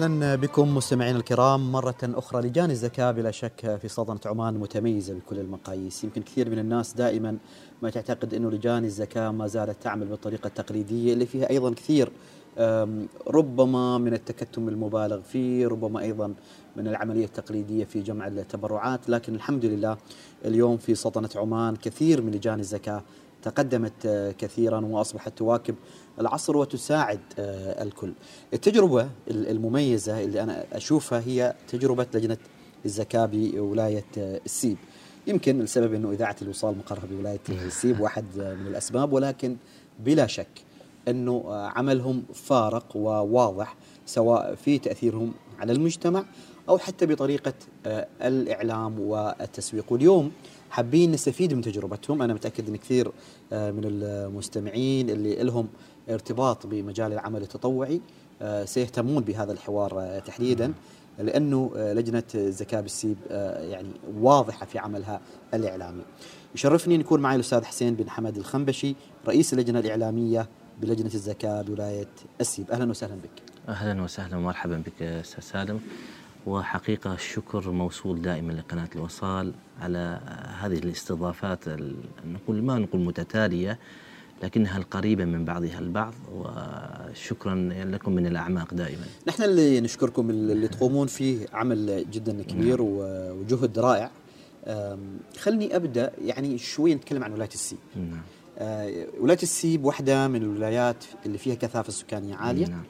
أهلا بكم مستمعينا الكرام مرة أخرى لجان الزكاة بلا شك في سلطنة عمان متميزة بكل المقاييس، يمكن كثير من الناس دائما ما تعتقد أنه لجان الزكاة ما زالت تعمل بالطريقة التقليدية اللي فيها أيضا كثير ربما من التكتم المبالغ فيه، ربما أيضا من العملية التقليدية في جمع التبرعات، لكن الحمد لله اليوم في سلطنة عمان كثير من لجان الزكاة تقدمت كثيرا وأصبحت تواكب العصر وتساعد الكل. التجربة المميزة اللي أنا أشوفها هي تجربة لجنة الزكاة بولاية السيب. يمكن السبب إنه إذاعة الوصال مقرها بولاية السيب واحد من الأسباب ولكن بلا شك إنه عملهم فارق وواضح سواء في تأثيرهم على المجتمع أو حتى بطريقة الإعلام والتسويق واليوم حابين نستفيد من تجربتهم أنا متأكد إن كثير من المستمعين اللي لهم ارتباط بمجال العمل التطوعي سيهتمون بهذا الحوار تحديدا لأنه لجنة الزكاه بالسيب يعني واضحة في عملها الإعلامي. يشرفني أن يكون معي الأستاذ حسين بن حمد الخنبشي رئيس اللجنة الإعلامية بلجنة الزكاه بولاية السيب، أهلا وسهلا بك. أهلا وسهلا ومرحبا بك أستاذ سالم. وحقيقة الشكر موصول دائما لقناة الوصال على هذه الاستضافات نقول ما نقول متتالية لكنها القريبة من بعضها البعض وشكرا لكم من الأعماق دائما. نحن اللي نشكركم اللي تقومون فيه عمل جدا كبير وجهد رائع. خلني أبدأ يعني شوي نتكلم عن ولاية السيب. نعم. ولاية السيب واحدة من الولايات اللي فيها كثافة سكانية عالية. نعم.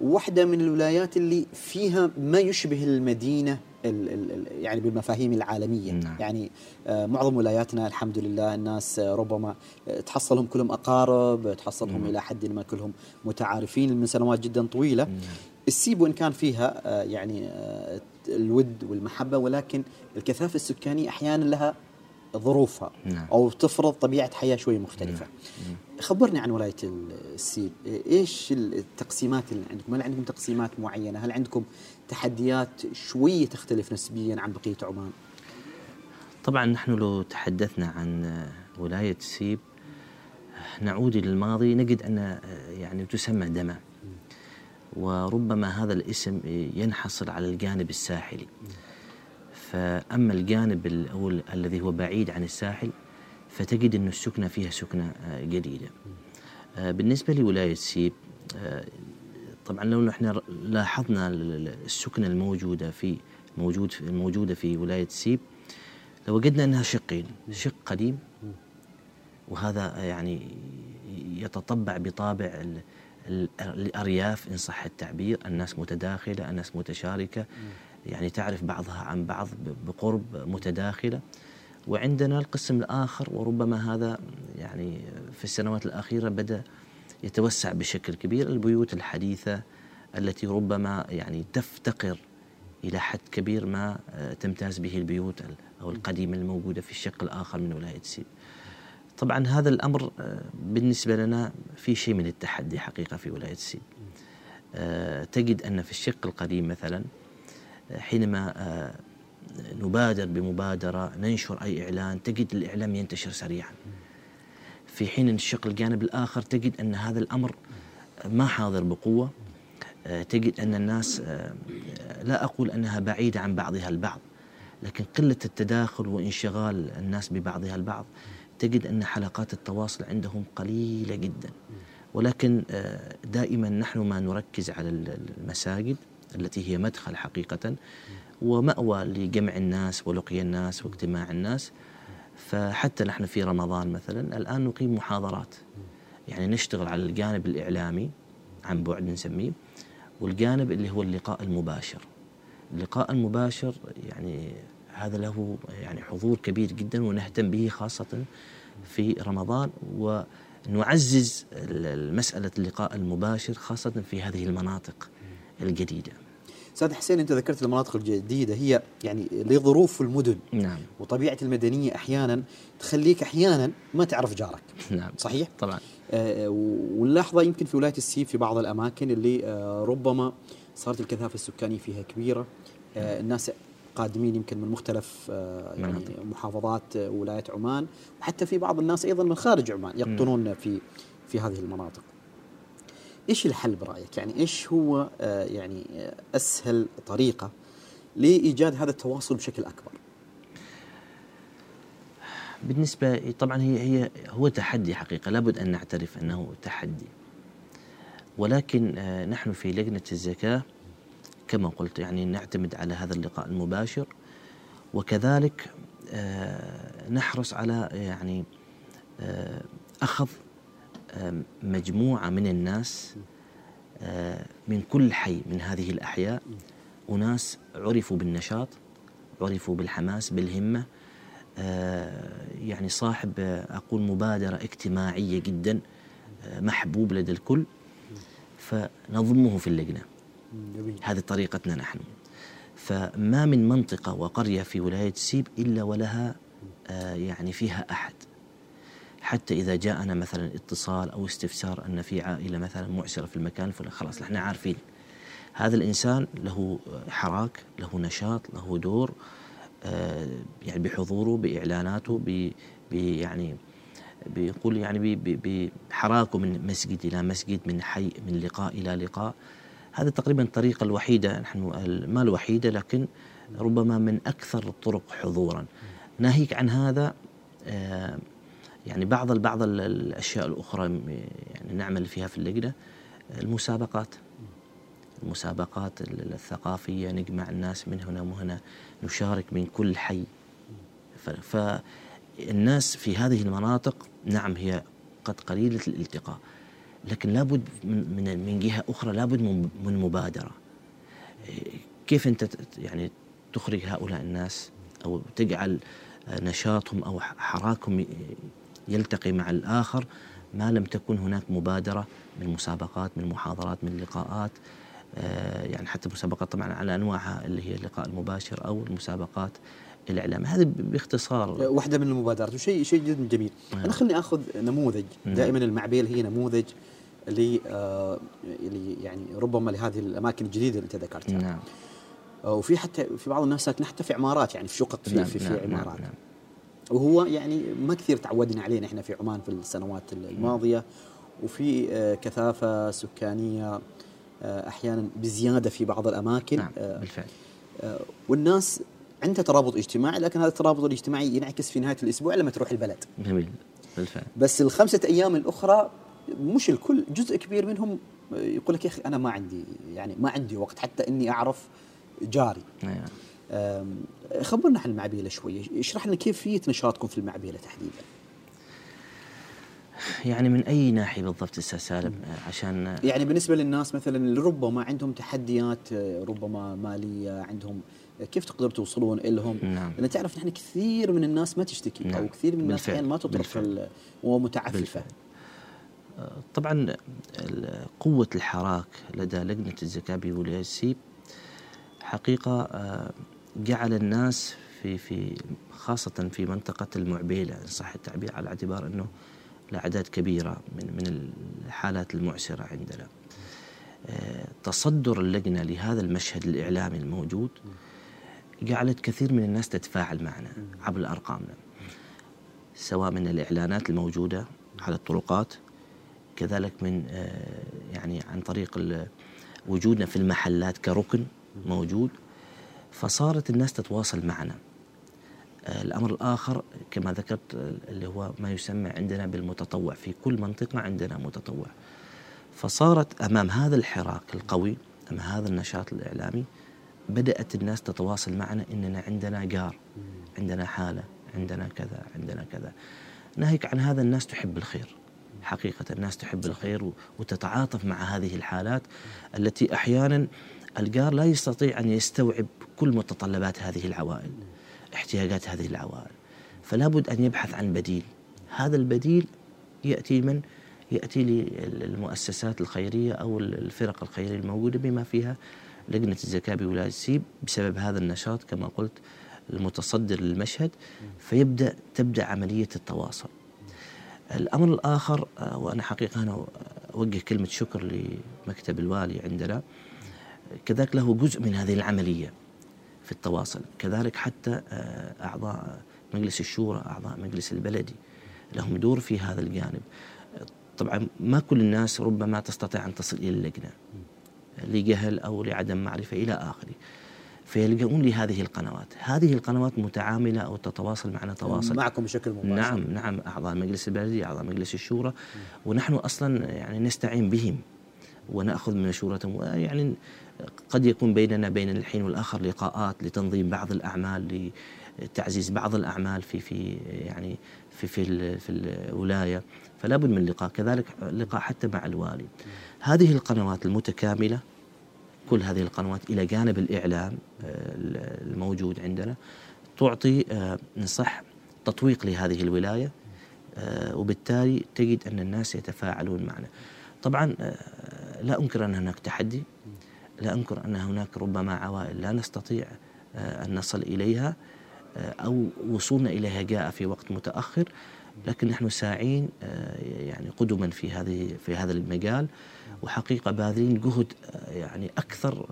واحدة من الولايات اللي فيها ما يشبه المدينة ال ال يعني بالمفاهيم العالمية نعم. يعني آه معظم ولاياتنا الحمد لله الناس آه ربما آه تحصلهم كلهم أقارب تحصلهم نعم. إلى حد ما كلهم متعارفين من سنوات جدا طويلة نعم. السيب وإن كان فيها آه يعني آه الود والمحبة ولكن الكثافة السكانية أحيانا لها ظروفها نعم. أو تفرض طبيعة حياة شوي مختلفة. نعم. خبرني عن ولاية السيب إيش التقسيمات اللي عندكم؟ هل عندكم تقسيمات معينة؟ هل عندكم تحديات شوية تختلف نسبيا عن بقية عمان؟ طبعا نحن لو تحدثنا عن ولاية سيب نعود إلى الماضي. نجد أن يعني تسمى دمى وربما هذا الاسم ينحصر على الجانب الساحلي. فأما الجانب الذي هو بعيد عن الساحل فتجد أن السكنة فيها سكنة جديدة. بالنسبة لولاية سيب طبعا لو نحن لاحظنا السكنة الموجودة في موجود الموجودة في ولاية سيب لوجدنا أنها شقين شق قديم وهذا يعني يتطبع بطابع الأرياف إن صح التعبير الناس متداخلة الناس متشاركة. يعني تعرف بعضها عن بعض بقرب متداخلة. وعندنا القسم الآخر وربما هذا يعني في السنوات الأخيرة بدأ يتوسع بشكل كبير البيوت الحديثة التي ربما يعني تفتقر إلى حد كبير ما تمتاز به البيوت أو القديمة الموجودة في الشق الآخر من ولاية سيب طبعا هذا الأمر بالنسبة لنا في شيء من التحدي حقيقة في ولاية سيب تجد أن في الشق القديم مثلا حينما نبادر بمبادرة ننشر أي إعلان تجد الإعلام ينتشر سريعا. في حين الشق الجانب الآخر تجد أن هذا الأمر ما حاضر بقوة. تجد أن الناس لا أقول أنها بعيدة عن بعضها البعض لكن قلة التداخل وانشغال الناس ببعضها البعض تجد أن حلقات التواصل عندهم قليلة جدا. ولكن دائما نحن ما نركز على المساجد. التي هي مدخل حقيقة ومأوى لجمع الناس ولقي الناس واجتماع الناس. فحتى نحن في رمضان مثلا الآن نقيم محاضرات. يعني نشتغل على الجانب الإعلامي عن بعد نسميه والجانب اللي هو اللقاء المباشر. اللقاء المباشر يعني هذا له يعني حضور كبير جدا ونهتم به خاصة في رمضان ونعزز مسألة اللقاء المباشر خاصة في هذه المناطق. الجديدة. أستاذ حسين أنت ذكرت المناطق الجديدة هي يعني لظروف المدن نعم. وطبيعة المدنية أحيانا تخليك أحيانا ما تعرف جارك. نعم. صحيح؟ طبعا. آه ونلاحظها يمكن في ولاية السيب في بعض الأماكن اللي آه ربما صارت الكثافة السكانية فيها كبيرة. آه الناس قادمين يمكن من مختلف آه يعني. محافظات آه ولاية عمان وحتى في بعض الناس أيضا من خارج عمان يقطنون في في هذه المناطق. إيش الحل برأيك؟ يعني إيش هو آه، يعني آه، أسهل طريقة لإيجاد هذا التواصل بشكل أكبر؟ بالنسبة طبعا هي هي هو تحدي حقيقة لابد أن نعترف أنه تحدي ولكن آه، نحن في لجنة الزكاة كما قلت يعني نعتمد على هذا اللقاء المباشر وكذلك نحرص على يعني أخذ مجموعة من الناس من كل حي من هذه الأحياء أناس عرفوا بالنشاط عرفوا بالحماس بالهمة يعني صاحب أقول مبادرة اجتماعية جدا محبوب لدى الكل فنضمه في اللجنة. هذه طريقتنا نحن. فما من منطقة وقرية في ولاية سيب إلا ولها آه يعني فيها أحد. حتى إذا جاءنا مثلا اتصال أو استفسار أن في عائلة مثلا معسرة في المكان الفلاني خلاص نحن عارفين. هذا الإنسان له حراك له نشاط له دور آه يعني بحضوره بإعلاناته ب يعني بيقول يعني بحراكه من مسجد إلى مسجد من حي من لقاء إلى لقاء. هذه تقريبا الطريقة الوحيدة نحن ما الوحيدة لكن ربما من أكثر الطرق حضورا. ناهيك عن هذا آه، يعني بعض بعض الأشياء الأخرى يعني نعمل فيها في اللجنة المسابقات. المسابقات الثقافية نجمع الناس من هنا وهنا نشارك من كل حي. ف الناس في هذه المناطق نعم هي قد قليلة الالتقاء لكن لابد من من جهة أخرى لابد من مبادرة. كيف أنت يعني تخرج هؤلاء الناس أو تجعل نشاطهم أو حراكهم يلتقي مع الآخر ما لم تكن هناك مبادرة من مسابقات من محاضرات من لقاءات آه، يعني حتى مسابقات طبعا على أنواعها اللي هي اللقاء المباشر أو المسابقات الاعلام هذا باختصار. واحدة من المبادرات وشيء شيء جدا جميل. نعم. أنا خليني آخذ نموذج. نعم. دائما المعبيل هي نموذج اللي آه يعني ربما لهذه الأماكن الجديدة اللي أنت ذكرتها. نعم. آه وفي حتى في بعض الناس ساكنه حتى في عمارات يعني في شقق في نعم في, في نعم عمارات. نعم. وهو يعني ما كثير تعودنا عليه إحنا في عمان في السنوات الماضية وفي آه كثافة سكانية آه أحيانا بزيادة في بعض الأماكن نعم بالفعل آه والناس عندها ترابط اجتماعي لكن هذا الترابط الاجتماعي ينعكس في نهاية الأسبوع لما تروح البلد. جميل بالفعل. بس الخمسة أيام الأخرى مش الكل جزء كبير منهم يقول لك يا أخي أنا ما عندي يعني ما عندي وقت حتى إني أعرف جاري. أيوة. خبرنا عن المعبيله شوي، اشرح لنا كيفيه نشاطكم في المعبيله تحديدا. يعني من أي ناحية بالضبط أستاذ سالم؟ عشان يعني بالنسبة للناس مثلا اللي ربما عندهم تحديات ربما مالية عندهم كيف تقدروا توصلون لهم نعم. لأن تعرف نحن كثير من الناس ما تشتكي نعم. أو كثير من الناس يعني ما تطرف ومتعففه آه، طبعا قوة الحراك لدى لجنة الزكاة بولاية سيب حقيقة آه، جعل الناس في في خاصة في منطقة المعبيلة إن صح التعبير على اعتبار أنه الأعداد كبيرة من من الحالات المعسرة عندنا. آه، تصدر اللجنة لهذا المشهد الإعلامي الموجود جعلت كثير من الناس تتفاعل معنا عبر أرقامنا سواء من الإعلانات الموجودة على الطرقات كذلك من آه، يعني عن طريق وجودنا في المحلات كركن موجود. فصارت الناس تتواصل معنا. آه، الأمر الآخر كما ذكرت اللي هو ما يسمى عندنا بالمتطوع. في كل منطقة عندنا متطوع. فصارت أمام هذا الحراك القوي أمام هذا النشاط الإعلامي بدأت الناس تتواصل معنا إننا عندنا جار عندنا حالة عندنا كذا عندنا كذا. ناهيك عن هذا الناس تحب الخير. حقيقة الناس تحب الخير وتتعاطف مع هذه الحالات التي أحيانا الجار لا يستطيع أن يستوعب كل متطلبات هذه العوائل احتياجات هذه العوائل. فلا بد أن يبحث عن بديل. هذا البديل يأتي من؟ يأتي للمؤسسات الخيرية أو الفرق الخيرية الموجودة بما فيها لجنة الزكاة بولاية سيب بسبب هذا النشاط كما قلت المتصدر للمشهد فيبدأ تبدأ عملية التواصل. الأمر الآخر آه، وأنا حقيقة أنا أوجه كلمة شكر لمكتب الوالي عندنا. كذلك له جزء من هذه العملية في التواصل. كذلك حتى آه، أعضاء مجلس الشورى أعضاء مجلس البلدي لهم دور في هذا الجانب. طبعا ما كل الناس ربما تستطيع أن تصل إلى اللجنة لجهل أو لعدم معرفة إلى آخره فيلجؤون لهذه القنوات. هذه القنوات متعاملة أو تتواصل معنا تواصل. معكم بشكل مباشر. نعم نعم أعضاء مجلس البلدية أعضاء مجلس الشورى ونحن أصلا يعني نستعين بهم. ونأخذ من مشورتهم ويعني قد يكون بيننا بين الحين والآخر لقاءات لتنظيم بعض الأعمال لتعزيز بعض الأعمال في في يعني في في, في الولاية. فلا بد من لقاء. كذلك لقاء حتى مع الوالي هذه القنوات المتكاملة كل هذه القنوات إلى جانب الإعلام آه، الموجود عندنا تعطي آه، نصح تطويق لهذه الولاية آه، وبالتالي تجد أن الناس يتفاعلون معنا. طبعا لا أنكر أن هناك تحدي. لا أنكر أن هناك ربما عوائل لا نستطيع أن نصل إليها أو وصولنا إليها جاء في وقت متأخر. لكن نحن ساعين يعني قدما في هذه في هذا المجال. وحقيقة باذلين جهد يعني أكثر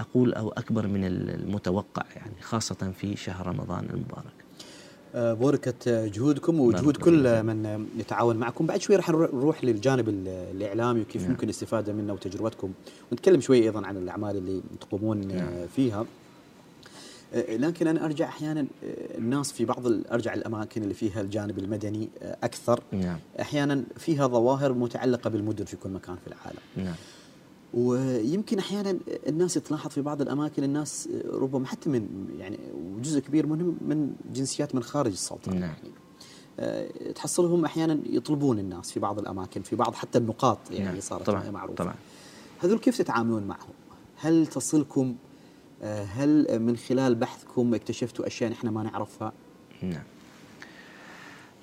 أقول أو أكبر من المتوقع يعني خاصة في شهر رمضان المبارك. بوركت جهودكم وجهود كل من يتعاون معكم بعد شوي راح نروح للجانب الإعلامي وكيف نعم. ممكن الاستفادة منه وتجربتكم ونتكلم شوي أيضا عن الأعمال اللي تقومون نعم. فيها لكن أنا أرجع أحيانا الناس في بعض أرجع الأماكن اللي فيها الجانب المدني أكثر نعم. أحيانا فيها ظواهر متعلقة بالمدن في كل مكان في العالم نعم. ويمكن أحيانا الناس تلاحظ في بعض الأماكن الناس ربما حتى من يعني جزء كبير منهم من جنسيات من خارج السلطنه نعم. يعني أه، تحصلهم أحيانا يطلبون الناس في بعض الأماكن في بعض حتى النقاط يعني نعم. صارت طبعا. معروفة طبعا هذول كيف تتعاملون معهم؟ هل تصلكم أه، هل من خلال بحثكم اكتشفتوا أشياء نحن ما نعرفها؟ نعم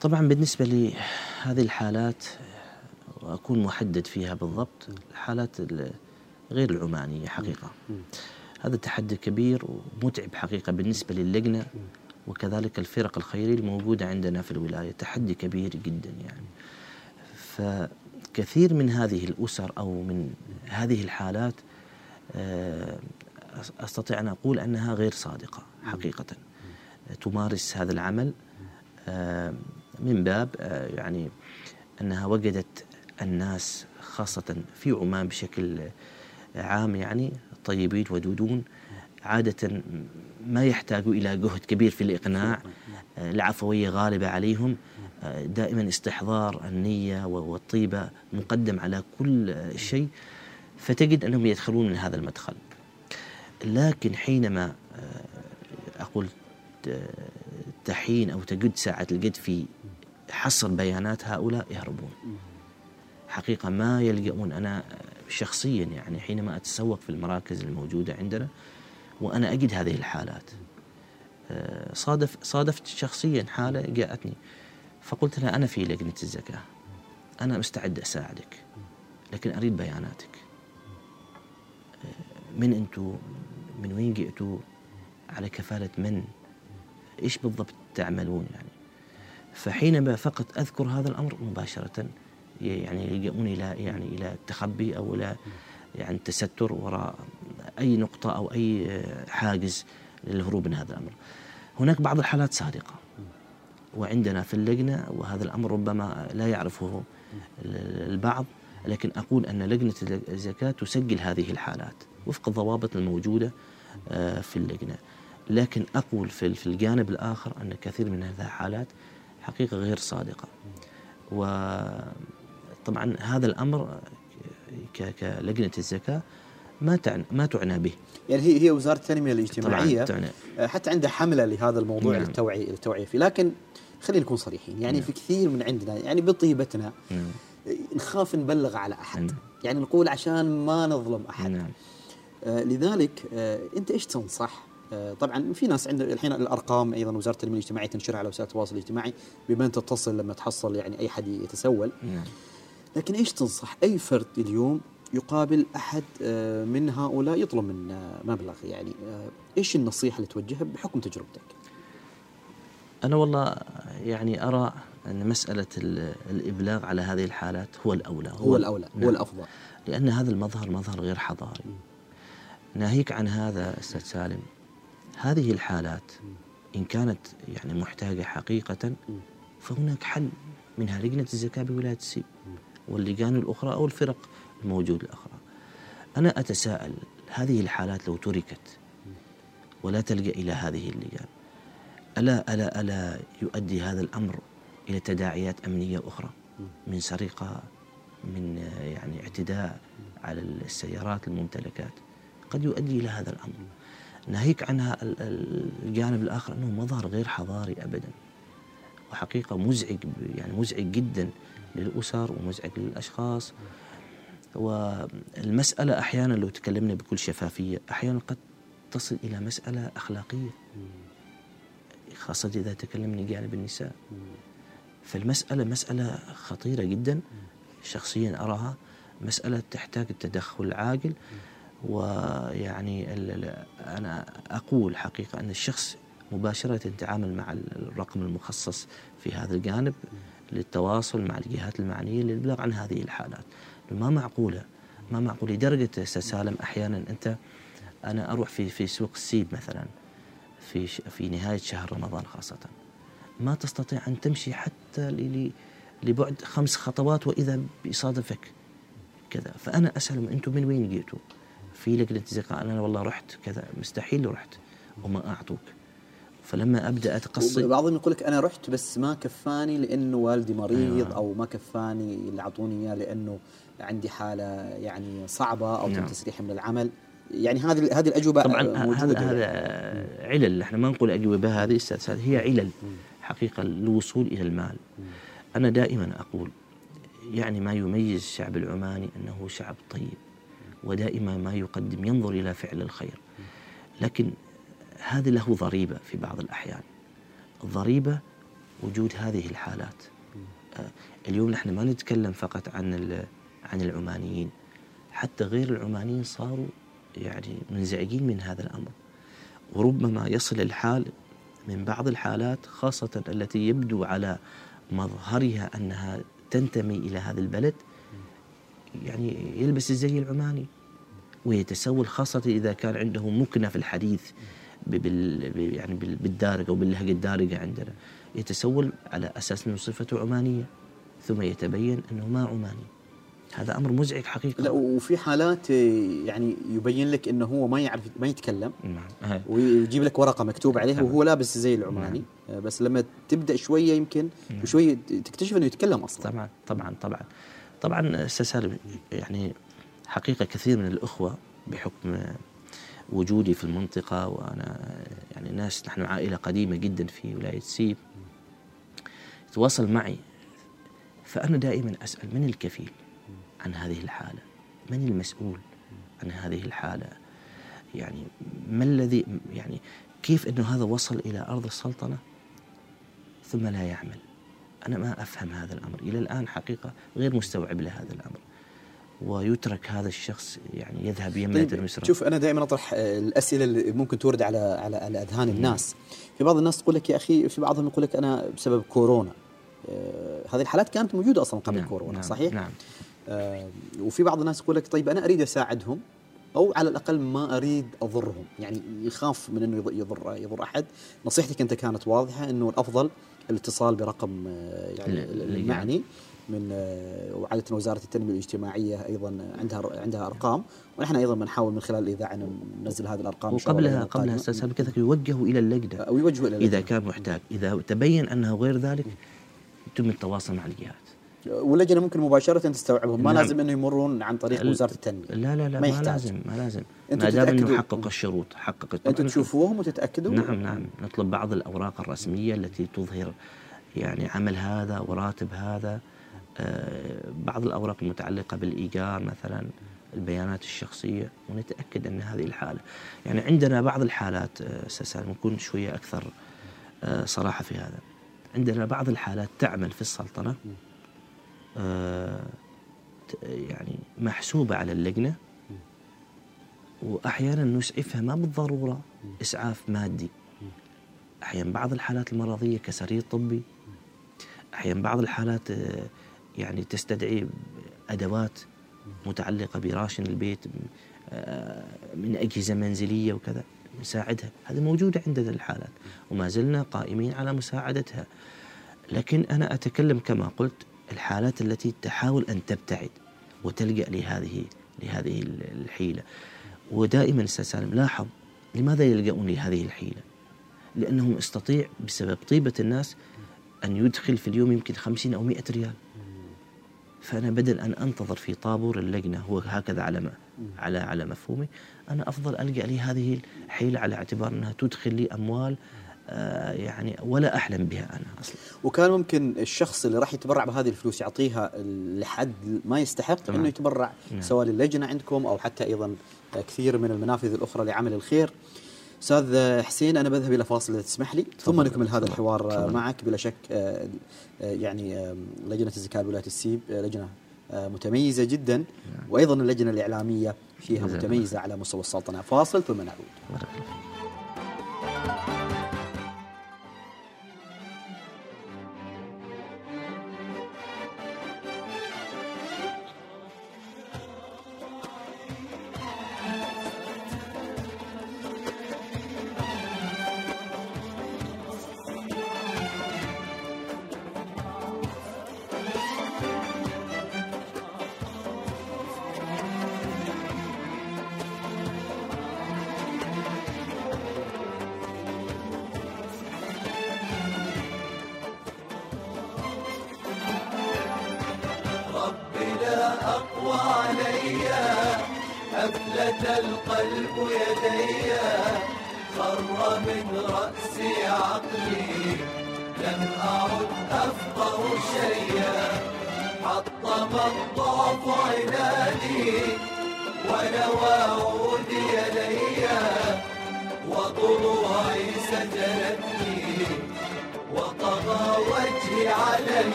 طبعا بالنسبة لهذه الحالات وأكون محدد فيها بالضبط الحالات غير العمانية حقيقة. هذا تحدي كبير ومتعب حقيقة بالنسبة للجنة وكذلك الفرق الخيرية الموجودة عندنا في الولاية. تحدي كبير جدا يعني. فكثير من هذه الأسر أو من هذه الحالات آه، أستطيع أن أقول أنها غير صادقة حقيقة. تمارس هذا العمل آه، من باب آه، يعني أنها وجدت الناس خاصة في عمان بشكل عام يعني طيبين ودودون عادة ما يحتاجوا إلى جهد كبير في الإقناع العفوية غالبة عليهم دائما استحضار النية والطيبة مقدم على كل شيء فتجد أنهم يدخلون من هذا المدخل. لكن حينما أقول تحين أو تجد ساعة الجد في حصر بيانات هؤلاء يهربون. حقيقة ما يلجؤون. أنا شخصيا يعني حينما أتسوق في المراكز الموجودة عندنا وأنا أجد هذه الحالات آه، صادف صادفت شخصيا حالة جاءتني فقلت لها أنا في لجنة الزكاة أنا مستعد أساعدك لكن أريد بياناتك. آه، من أنتم من وين جئتوا؟ على كفالة من؟ إيش بالضبط تعملون يعني؟ فحينما فقط أذكر هذا الأمر مباشرة يعني يلجؤون إلى يعني إلى التخبي أو إلى يعني التستر وراء أي نقطة أو أي حاجز للهروب من هذا الأمر. هناك بعض الحالات صادقه وعندنا في اللجنة وهذا الأمر ربما لا يعرفه البعض لكن أقول أن لجنة الزكاة تسجل هذه الحالات وفق الضوابط الموجودة آه، في اللجنة. لكن أقول في الجانب الآخر أن كثير من هذه الحالات حقيقة غير صادقة. و طبعا هذا الأمر كلجنه الزكاة ما تعنى ما تعنى به. يعني هي هي وزارة التنمية الاجتماعية طبعاً آه، حتى عندها حملة لهذا الموضوع نعم. للتوعيه للتوعيه فيه، لكن خلينا نكون صريحين، يعني نعم. في كثير من عندنا يعني بطيبتنا نعم. نخاف نبلغ على أحد، نعم. يعني نقول عشان ما نظلم أحد. نعم. آه لذلك آه أنت إيش تنصح؟ آه طبعا في ناس عند الحين الأرقام أيضا وزارة التنمية الاجتماعية تنشرها على وسائل التواصل الاجتماعي بمن تتصل لما تحصل يعني أي حد يتسول. نعم. لكن إيش تنصح؟ أي فرد اليوم يقابل أحد آه، من هؤلاء؟ يطلب من آه، مبلغ يعني آه، إيش النصيحة اللي توجهها بحكم تجربتك؟ أنا والله يعني أرى أن مسألة الإبلاغ على هذه الحالات هو الأولى. هو, هو الأولى نعم. هو الأفضل. لأن هذا المظهر مظهر غير حضاري. ناهيك عن هذا أستاذ سالم هذه الحالات إن كانت يعني محتاجة حقيقة فهناك حل منها لجنه الزكاة بولاية السيب واللجان الأخرى أو الفرق الموجودة الأخرى. أنا أتساءل هذه الحالات لو تركت ولا تلجأ إلى هذه اللجان ألا ألا ألا يؤدي هذا الأمر إلى تداعيات أمنية أخرى من سرقة من يعني اعتداء على السيارات الممتلكات؟ قد يؤدي إلى هذا الأمر. ناهيك عنها الجانب الآخر أنه مظهر غير حضاري أبدا وحقيقة مزعج يعني مزعج جدا للأسر ومزعج للأشخاص. والمسألة أحيانا لو تكلمنا بكل شفافية أحيانا قد تصل إلى مسألة أخلاقية. خاصة إذا تكلمنا جانب النساء فالمسألة مسألة خطيرة جدا. شخصيا أراها مسألة تحتاج التدخل عاجل ويعني أنا أقول حقيقة أن الشخص مباشرة يتعامل مع الرقم المخصص في هذا الجانب. للتواصل مع الجهات المعنية للإبلاغ عن هذه الحالات. ما معقولة ما معقول لدرجة سالم أحيانا أنت أنا أروح في في سوق السيب مثلا في في نهاية شهر رمضان خاصة. ما تستطيع أن تمشي حتى لبعد خمس خطوات وإذا بيصادفك كذا. فأنا أسألهم أنتم من وين جيتوا في لجنة زكاة أنا والله رحت كذا. مستحيل رحت. وما أعطوك. فلما أبدأ اتقصي بعضهم يقول لك أنا رحت بس ما كفاني لأنه والدي مريض أيوة. أو ما كفاني اللي اعطوني إياه لأنه عندي حالة يعني صعبة أو تم نعم. تسريحي من العمل. يعني هذه هذه الأجوبة طبعا موجودة هذا علل. إحنا ما نقول أجوبة هذه أستاذ هي علل حقيقة للوصول إلى المال. أنا دائما أقول يعني ما يميز الشعب العماني أنه شعب طيب ودائما ما يقدم ينظر إلى فعل الخير. لكن هذه له ضريبة في بعض الأحيان. الضريبه وجود هذه الحالات. آه، اليوم نحن ما نتكلم فقط عن عن العمانيين. حتى غير العمانيين صاروا يعني منزعجين من هذا الأمر. وربما يصل الحال من بعض الحالات خاصة التي يبدو على مظهرها أنها تنتمي إلى هذا البلد يعني يلبس الزي العماني ويتسول خاصة إذا كان عنده مكنة في الحديث. بال يعني بالدارجة أو باللهجة الدارجة عندنا. يتسول على أساس أنه صفته عمانية ثم يتبين أنه ما عماني. هذا أمر مزعج حقيقة. لا وفي حالات يعني يبين لك إنه هو ما يعرف ما يتكلم. نعم. ويجيب لك ورقة مكتوب عليها وهو لابس زي العماني. نعم. بس لما تبدأ شوية يمكن نعم. شوية تكتشف إنه يتكلم أصلا. طبعا طبعا طبعا. طبعا أستاذ يعني حقيقة كثير من الأخوة بحكم وجودي في المنطقة وأنا يعني ناس نحن عائلة قديمة جدا في ولاية سيب. يتواصل معي. فأنا دائما أسأل من الكفيل عن هذه الحالة؟ من المسؤول عن هذه الحالة؟ يعني ما الذي يعني كيف أنه هذا وصل إلى أرض السلطنة؟ ثم لا يعمل. أنا ما أفهم هذا الأمر. إلى الآن حقيقة غير مستوعب لهذا الأمر. ويترك هذا الشخص يعني يذهب يمنة طيب شوف أنا دائما أطرح الأسئلة اللي ممكن تورد على على على أذهان الناس. في بعض الناس تقول لك يا أخي في بعضهم يقول لك أنا بسبب كورونا. آه هذه الحالات كانت موجودة أصلا قبل نعم كورونا نعم صحيح؟ نعم. آه وفي بعض الناس يقول لك طيب أنا أريد أساعدهم أو على الأقل ما أريد أضرهم. يعني يخاف من أنه يضر يضر أحد. نصيحتك أنت كانت واضحة أنه الأفضل الاتصال برقم آه، يعني المعني. من آه، وعادة وزارة التنمية الاجتماعية أيضا عندها عندها أرقام ونحن أيضا بنحاول من خلال الاذاعه ننزل هذه الأرقام وقبلها قبلها أستاذ كذا يوجهوا إلى اللجنة. أو يوجهوا إلى اللجنة. اذا كان محتاج إذا تبين أنه غير ذلك يتم التواصل مع الجهات. واللجنة ممكن مباشرة تستوعبهم ما نعم. لازم إنه يمرون عن طريق وزارة التنمية. لا لا لا ما, ما لازم ما لازم. ما دام إنه حقق الشروط حقق أنتم تشوفوهم وتتاكدوا نعم نعم. نطلب بعض الأوراق الرسمية التي تظهر يعني عمل هذا وراتب هذا. بعض الأوراق المتعلقة بالإيجار مثلا البيانات الشخصية ونتأكد أن هذه الحالة. يعني عندنا بعض الحالات آه، أستاذ نكون شوية أكثر آه صراحة في هذا. عندنا بعض الحالات تعمل في السلطنة آه، يعني محسوبة على اللجنة وأحيانا نسعفها ما بالضرورة إسعاف مادي. أحيانا بعض الحالات المرضية كسرير طبي أحيانا بعض الحالات آه، يعني تستدعي أدوات متعلقة براشن البيت آه، من أجهزة منزلية وكذا نساعدها. هذه موجودة عندنا الحالات وما زلنا قائمين على مساعدتها. لكن أنا أتكلم كما قلت الحالات التي تحاول أن تبتعد وتلجأ لهذه لهذه الحيلة. ودائما أستاذ سالم لاحظ لماذا يلجؤون لهذه الحيلة؟ لأنه يستطيع بسبب طيبة الناس أن يدخل في اليوم يمكن خمسين أو مئة ريال. فأنا بدل أن أنتظر في طابور اللجنة هو هكذا على ما على على مفهومي أنا أفضل ألجأ لهذه الحيلة على اعتبار أنها تدخل لي أموال آه، يعني ولا أحلم بها أنا أصلا وكان ممكن الشخص اللي راح يتبرع بهذه الفلوس يعطيها لحد ما يستحق تمام. إنه يتبرع نعم. سواء للجنة عندكم أو حتى أيضا كثير من المنافذ الأخرى لعمل الخير أستاذ حسين أنا بذهب إلى فاصل تسمح لي. ثم نكمل هذا الحوار طبعا. معك بلا شك آه، آه، يعني لجنة الزكاة بولايه السيب لجنة متميزة جدا. نعم. وأيضا اللجنة الإعلامية فيها متميزة على مستوى السلطنة. فاصل ثم نعود.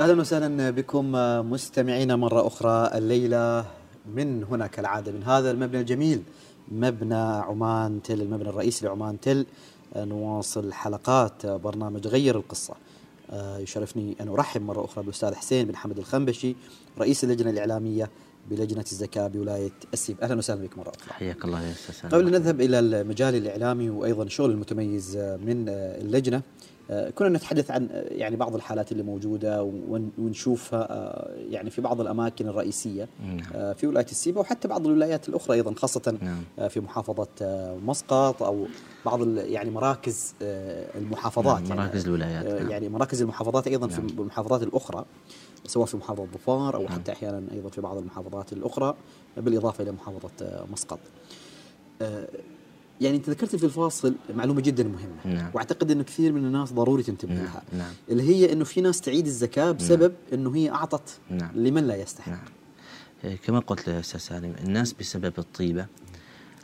أهلا وسهلا بكم مستمعينا مرة أخرى. الليلة من هنا كالعاده من هذا المبنى الجميل مبنى عمان تل المبنى الرئيسي لعمان تل. نواصل حلقات برنامج غير القصة. يشرفني أن أرحب مرة أخرى بالأستاذ حسين بن حمد الخنبشي رئيس اللجنة الإعلامية بلجنة الزكاة بولاية السيب أهلا وسهلا بك مرة أخرى. حياك الله يا أستاذ قبل أن نذهب إلى المجال الإعلامي وأيضا الشغل المتميز من اللجنة آه، كنا نتحدث عن آه، يعني بعض الحالات اللي موجودة ونشوفها آه، يعني في بعض الأماكن الرئيسية نعم. في ولاية السيبة وحتى بعض الولايات الأخرى أيضا خاصة نعم. في محافظة مسقط أو بعض يعني مراكز المحافظات نعم. مراكز يعني الولايات نعم. يعني مراكز المحافظات أيضا نعم. في المحافظات الأخرى سواء في محافظة ظفار أو نعم. حتى أحيانا أيضا في بعض المحافظات الأخرى بالإضافة إلى محافظة مسقط يعني انت ذكرت في الفاصل معلومة جدا مهمة نعم. واعتقد انه كثير من الناس ضروري تنتبه نعم. لها نعم. اللي هي انه في ناس تعيد الزكاة بسبب نعم. انه هي اعطت نعم. لمن لا يستحق نعم. إيه، كما قلت أستاذ سالم الناس بسبب الطيبة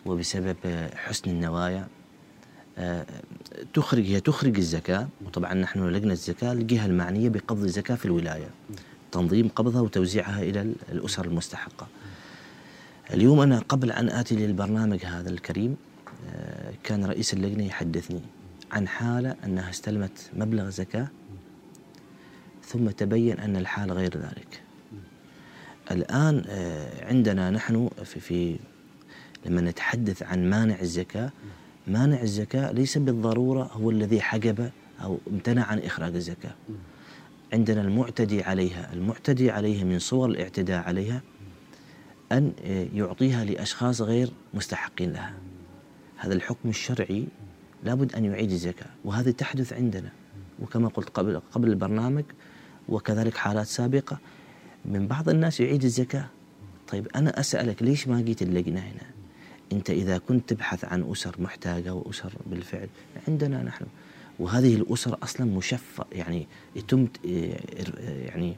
وبسبب حسن النوايا آه، تخرج هي تخرج الزكاة وطبعا نحن لجنه الزكاة الجهه المعنية بقبض الزكاة في الولاية تنظيم قبضها وتوزيعها إلى الأسر المستحقة اليوم أنا قبل أن آتي للبرنامج هذا الكريم كان رئيس اللجنة يحدثني عن حالة أنها استلمت مبلغ زكاة ثم تبين أن الحال غير ذلك. الآن آه، عندنا نحن في, في لما نتحدث عن مانع الزكاة مانع الزكاة ليس بالضرورة هو الذي حجب أو امتنع عن إخراج الزكاة. عندنا المعتدي عليها المعتدي عليها من صور الاعتداء عليها أن آه، يعطيها لأشخاص غير مستحقين لها. هذا الحكم الشرعي لابد أن يعيد الزكاة وهذه تحدث عندنا. وكما قلت قبل قبل البرنامج وكذلك حالات سابقة من بعض الناس يعيد الزكاة طيب أنا أسألك ليش ما جيت اللجنة هنا؟ أنت إذا كنت تبحث عن أسر محتاجة وأسر بالفعل عندنا نحن. وهذه الأسر أصلا مشفى يعني يتم يعني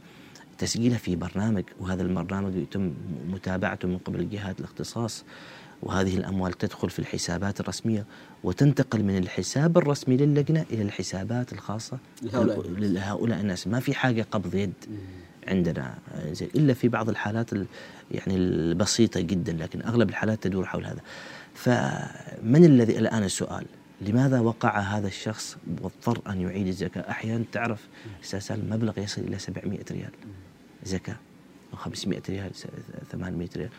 تسجيلها في برنامج وهذا البرنامج يتم متابعته من قبل جهات الاختصاص. وهذه الأموال تدخل في الحسابات الرسمية وتنتقل من الحساب الرسمي للجنة إلى الحسابات الخاصة لهؤلاء الناس. ما في حاجة قبض يد عندنا. إلا في بعض الحالات يعني البسيطة جدا لكن أغلب الحالات تدور حول هذا. فمن الذي الآن السؤال لماذا وقع هذا الشخص واضطر أن يعيد الزكاة؟ أحيانا تعرف أستاذ مبلغ يصل إلى 700 ريال. زكاة. أو 500 ريال 800 ريال.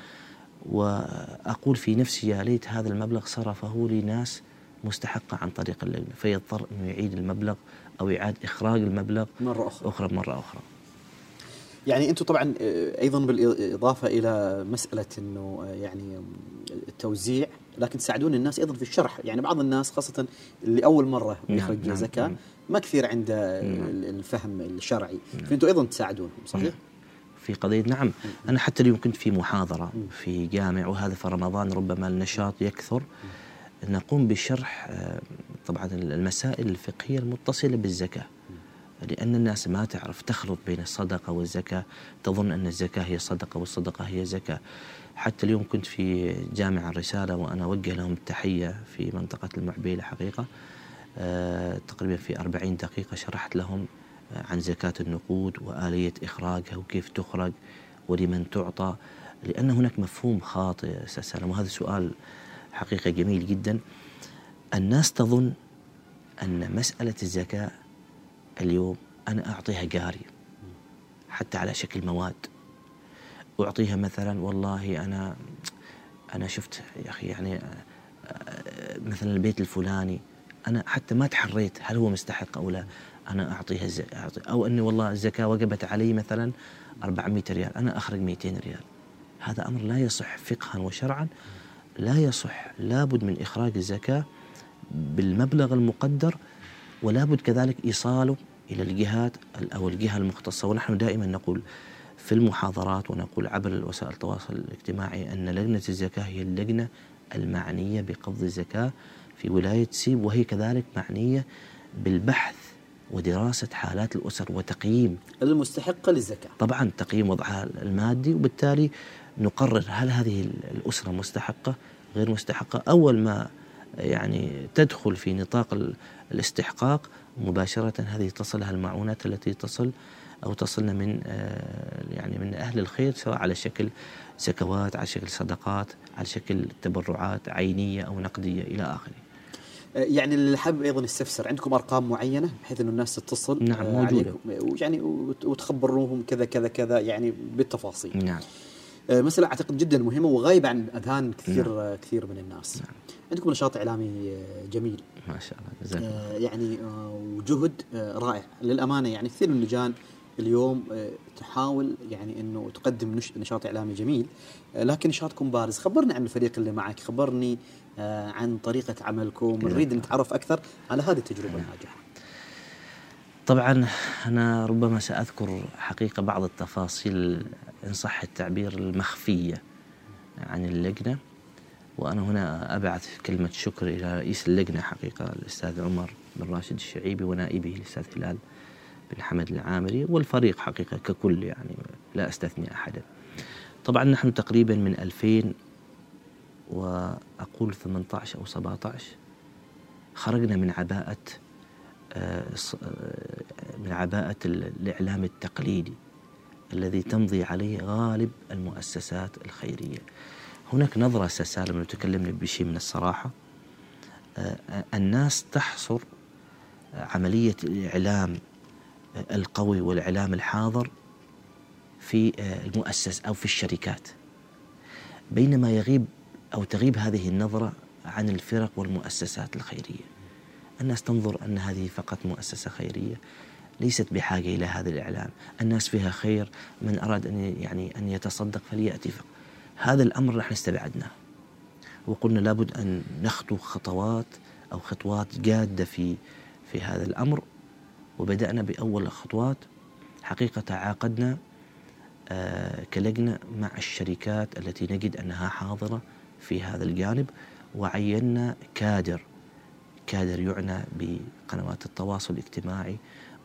وأقول في نفسي يا ليت هذا المبلغ صرفه لناس مستحقة عن طريق اللجنة فيضطر أنه يعيد المبلغ أو إعادة إخراج المبلغ مرة أخرى, أخرى مرة أخرى. يعني أنتم طبعا آه، أيضا بالإضافة إلى مسألة إنه آه، يعني التوزيع لكن تساعدون الناس أيضا في الشرح. يعني بعض الناس خاصة اللي اول مرة نعم، يخرج نعم. زكاة نعم ما كثير عنده نعم. الفهم الشرعي. نعم. فأنتم أيضا تساعدونهم صحيح؟ نعم. في قضية نعم أنا حتى اليوم كنت في محاضرة في جامع وهذا في رمضان ربما النشاط يكثر. نقوم بشرح آه، طبعا المسائل الفقهية المتصلة بالزكاة. لأن الناس ما تعرف تخلط بين الصدقة والزكاة تظن أن الزكاة هي صدقة والصدقة هي زكاة. حتى اليوم كنت في جامع الرسالة وأنا أوجه لهم التحية في منطقة المعبيلة حقيقة. أه تقريبا في أربعين دقيقة شرحت لهم آه، عن زكاة النقود وآلية إخراجها وكيف تخرج ولمن تعطى لأن هناك مفهوم خاطئ أستاذ سلام وهذا سؤال حقيقة جميل جدا. الناس تظن أن مسألة الزكاة اليوم أنا أعطيها قاري حتى على شكل مواد. أعطيها مثلا والله أنا أنا شفت يا أخي يعني مثلا البيت الفلاني أنا حتى ما تحريت هل هو مستحق أو لا. أنا أعطيها أعطي أو أني والله الزكاة وجبت علي مثلا 400 ريال أنا أخرج 200 ريال. هذا أمر لا يصح فقها وشرعا لا يصح لابد من إخراج الزكاة بالمبلغ المقدر ولا بد كذلك إيصاله إلى الجهات أو الجهة المختصة. ونحن دائما نقول في المحاضرات ونقول عبر وسائل التواصل الاجتماعي أن لجنة الزكاة هي اللجنة المعنية بقبض الزكاة في ولاية سيب وهي كذلك معنية بالبحث ودراسة حالات الأسر وتقييم المستحقة للزكاة. طبعا تقييم وضعها المادي وبالتالي نقرر هل هذه الأسرة مستحقة غير مستحقة. أول ما يعني تدخل في نطاق الاستحقاق مباشرة هذه تصلها المعونات التي تصل أو تصلنا من آه، يعني من أهل الخير سواء على شكل زكوات على شكل صدقات على شكل تبرعات عينية أو نقدية إلى آخره. يعني اللي حاب أيضا يستفسر. عندكم أرقام معينة بحيث إنه الناس تتصل؟ نعم آه، موجودة. يعني وتخبروهم كذا كذا كذا يعني بالتفاصيل. نعم. آه، مسألة أعتقد جدا مهمة وغايبة عن أذهان كثير نعم. كثير من الناس. نعم. عندكم نشاط إعلامي آه، جميل. ما شاء الله آه يعني وجهد آه رائع. للأمانة يعني كثير من اللجان اليوم تحاول يعني إنه تقدم نشاط إعلامي جميل. لكن نشاطكم بارز. خبرني عن الفريق اللي معك. خبرني عن طريقة عملكم. نريد نتعرف أكثر على هذه التجربة الناجحة. طبعا أنا ربما سأذكر حقيقة بعض التفاصيل إن صح التعبير المخفية عن اللجنة وأنا هنا أبعث كلمة شكر إلى رئيس اللجنة حقيقة الأستاذ عمر بن راشد الشعيبي ونائبه الأستاذ هلال بن حمد العامري والفريق حقيقة ككل يعني لا أستثني أحدا. طبعا نحن تقريبا من 2000 وأقول 18 أو 17 خرجنا من عباءة آه، آه، من عباءة الإعلام التقليدي الذي تمضي عليه غالب المؤسسات الخيرية. هناك نظرة سالم تكلمنا بشيء من الصراحة آه، الناس تحصر عملية الإعلام القوي والإعلام الحاضر في المؤسس أو في الشركات. بينما يغيب أو تغيب هذه النظرة عن الفرق والمؤسسات الخيرية. الناس تنظر أن هذه فقط مؤسسة خيرية ليست بحاجة إلى هذا الإعلام. الناس فيها خير من أراد أن يعني أن يتصدق فليأتي فقط هذا الأمر نحن استبعدناه. وقلنا لابد أن نخطو خطوات أو خطوات جادة في في هذا الأمر. وبدأنا بأول الخطوات حقيقة تعاقدنا آه كلجنة مع الشركات التي نجد أنها حاضرة. في هذا الجانب وعينا كادر كادر يعنى بقنوات التواصل الاجتماعي.